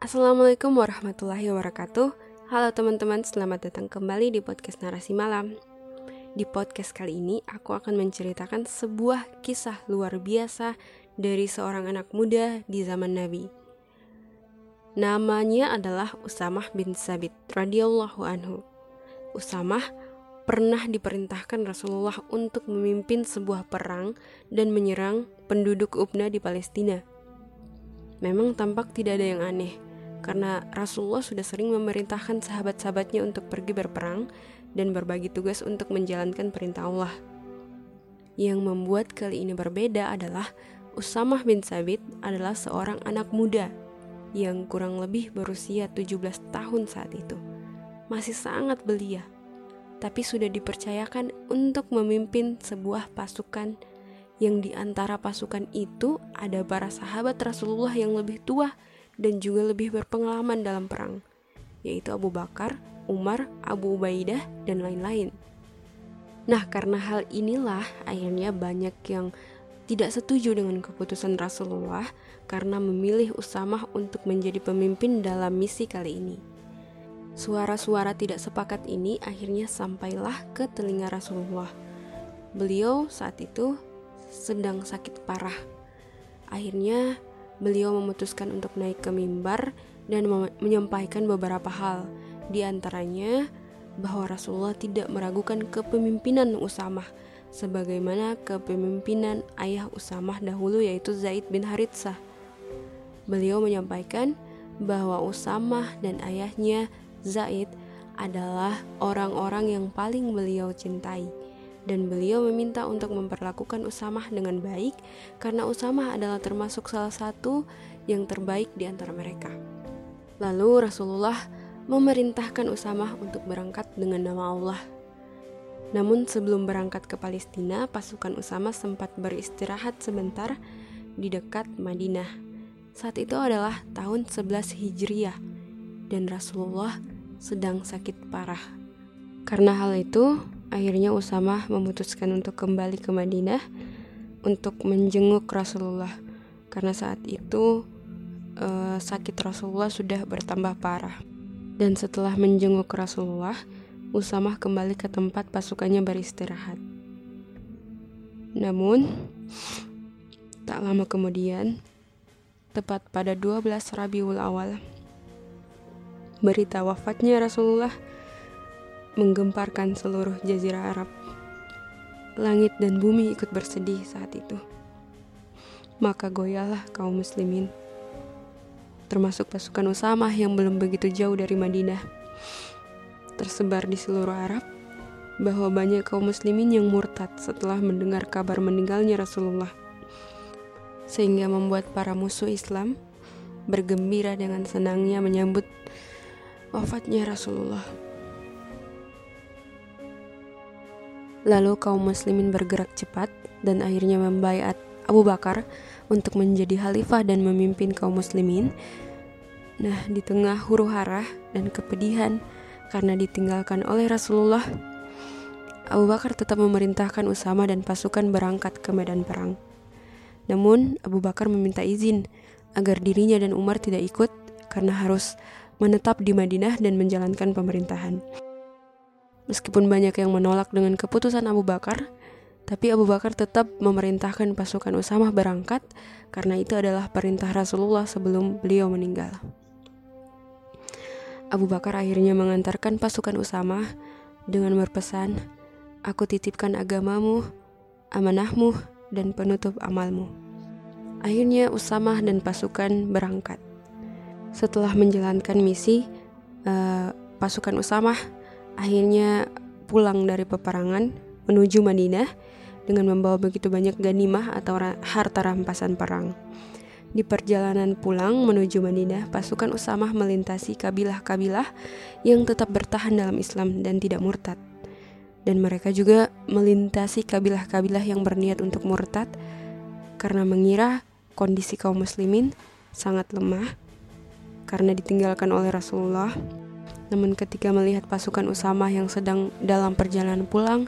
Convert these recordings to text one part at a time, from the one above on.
Assalamualaikum warahmatullahi wabarakatuh. Halo teman-teman, selamat datang kembali di podcast Narasi Malam. Di podcast kali ini, aku akan menceritakan sebuah kisah luar biasa dari seorang anak muda di zaman Nabi. Namanya adalah Usamah bin Sabit radhiyallahu anhu. Usamah pernah diperintahkan Rasulullah untuk memimpin sebuah perang dan menyerang penduduk Ubna di Palestina. Memang tampak tidak ada yang aneh, karena Rasulullah sudah sering memerintahkan sahabat-sahabatnya untuk pergi berperang dan berbagi tugas untuk menjalankan perintah Allah. Yang membuat kali ini berbeda adalah Usamah bin Sabit adalah seorang anak muda yang kurang lebih berusia 17 tahun saat itu. Masih sangat belia, tapi sudah dipercayakan untuk memimpin sebuah pasukan yang di antara pasukan itu ada para sahabat Rasulullah yang lebih tua dan juga lebih berpengalaman dalam perang, yaitu Abu Bakar, Umar, Abu Ubaidah, dan lain-lain. Nah, karena hal inilah akhirnya banyak yang tidak setuju dengan keputusan Rasulullah karena memilih Usamah untuk menjadi pemimpin dalam misi kali ini. Suara-suara tidak sepakat ini akhirnya sampailah ke telinga Rasulullah. Beliau saat itu sedang sakit parah. Akhirnya beliau memutuskan untuk naik ke mimbar dan menyampaikan beberapa hal, di antaranya bahwa Rasulullah tidak meragukan kepemimpinan Usamah sebagaimana kepemimpinan ayah Usamah dahulu yaitu Zaid bin Haritsah. Beliau menyampaikan bahwa Usamah dan ayahnya Zaid adalah orang-orang yang paling beliau cintai dan beliau meminta untuk memperlakukan Usamah dengan baik karena Usamah adalah termasuk salah satu yang terbaik di antara mereka. Lalu Rasulullah memerintahkan Usamah untuk berangkat dengan nama Allah. Namun sebelum berangkat ke Palestina, pasukan Usamah sempat beristirahat sebentar di dekat Madinah. Saat itu adalah tahun 11 Hijriah dan Rasulullah sedang sakit parah. Karena hal itu, Akhirnya Usama memutuskan untuk kembali ke Madinah untuk menjenguk Rasulullah karena saat itu uh, sakit Rasulullah sudah bertambah parah. Dan setelah menjenguk Rasulullah, Usamah kembali ke tempat pasukannya beristirahat. Namun, tak lama kemudian, tepat pada 12 Rabiul Awal, berita wafatnya Rasulullah menggemparkan seluruh jazirah Arab. Langit dan bumi ikut bersedih saat itu. Maka goyahlah kaum muslimin, termasuk pasukan Usamah yang belum begitu jauh dari Madinah. Tersebar di seluruh Arab bahwa banyak kaum muslimin yang murtad setelah mendengar kabar meninggalnya Rasulullah. Sehingga membuat para musuh Islam bergembira dengan senangnya menyambut wafatnya Rasulullah. Lalu kaum muslimin bergerak cepat dan akhirnya membaiat Abu Bakar untuk menjadi khalifah dan memimpin kaum muslimin. Nah, di tengah huru hara dan kepedihan karena ditinggalkan oleh Rasulullah, Abu Bakar tetap memerintahkan Usama dan pasukan berangkat ke medan perang. Namun, Abu Bakar meminta izin agar dirinya dan Umar tidak ikut karena harus menetap di Madinah dan menjalankan pemerintahan. Meskipun banyak yang menolak dengan keputusan Abu Bakar, tapi Abu Bakar tetap memerintahkan pasukan Usamah berangkat karena itu adalah perintah Rasulullah sebelum beliau meninggal. Abu Bakar akhirnya mengantarkan pasukan Usamah dengan berpesan, Aku titipkan agamamu, amanahmu, dan penutup amalmu. Akhirnya Usamah dan pasukan berangkat. Setelah menjalankan misi, uh, pasukan Usamah akhirnya pulang dari peperangan menuju Madinah dengan membawa begitu banyak ganimah atau harta rampasan perang. Di perjalanan pulang menuju Madinah, pasukan Usamah melintasi kabilah-kabilah yang tetap bertahan dalam Islam dan tidak murtad. Dan mereka juga melintasi kabilah-kabilah yang berniat untuk murtad karena mengira kondisi kaum muslimin sangat lemah karena ditinggalkan oleh Rasulullah namun ketika melihat pasukan Usama yang sedang dalam perjalanan pulang,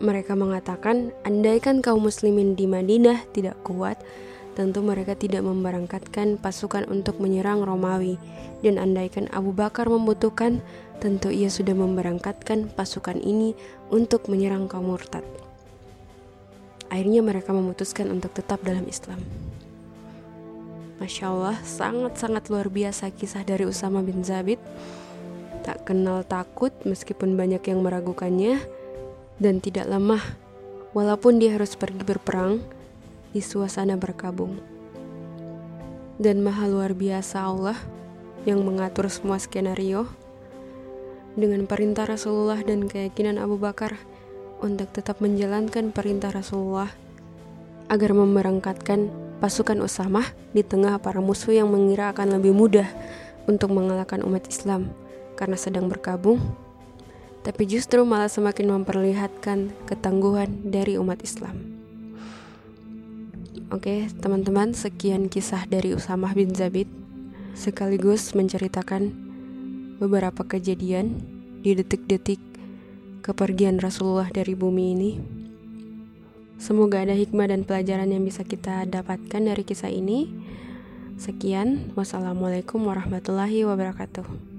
mereka mengatakan, andaikan kaum muslimin di Madinah tidak kuat, tentu mereka tidak memberangkatkan pasukan untuk menyerang Romawi, dan andaikan Abu Bakar membutuhkan, tentu ia sudah memberangkatkan pasukan ini untuk menyerang kaum murtad. Akhirnya mereka memutuskan untuk tetap dalam Islam. Masya Allah, sangat-sangat luar biasa kisah dari Usama bin Zabit. Tak kenal takut meskipun banyak yang meragukannya, dan tidak lemah walaupun dia harus pergi berperang di suasana berkabung. Dan maha luar biasa Allah yang mengatur semua skenario dengan perintah Rasulullah dan keyakinan Abu Bakar untuk tetap menjalankan perintah Rasulullah agar memberangkatkan pasukan Usamah di tengah para musuh yang mengira akan lebih mudah untuk mengalahkan umat Islam karena sedang berkabung tapi justru malah semakin memperlihatkan ketangguhan dari umat Islam. Oke, teman-teman, sekian kisah dari Usamah bin Zabid sekaligus menceritakan beberapa kejadian di detik-detik kepergian Rasulullah dari bumi ini. Semoga ada hikmah dan pelajaran yang bisa kita dapatkan dari kisah ini. Sekian, wassalamualaikum warahmatullahi wabarakatuh.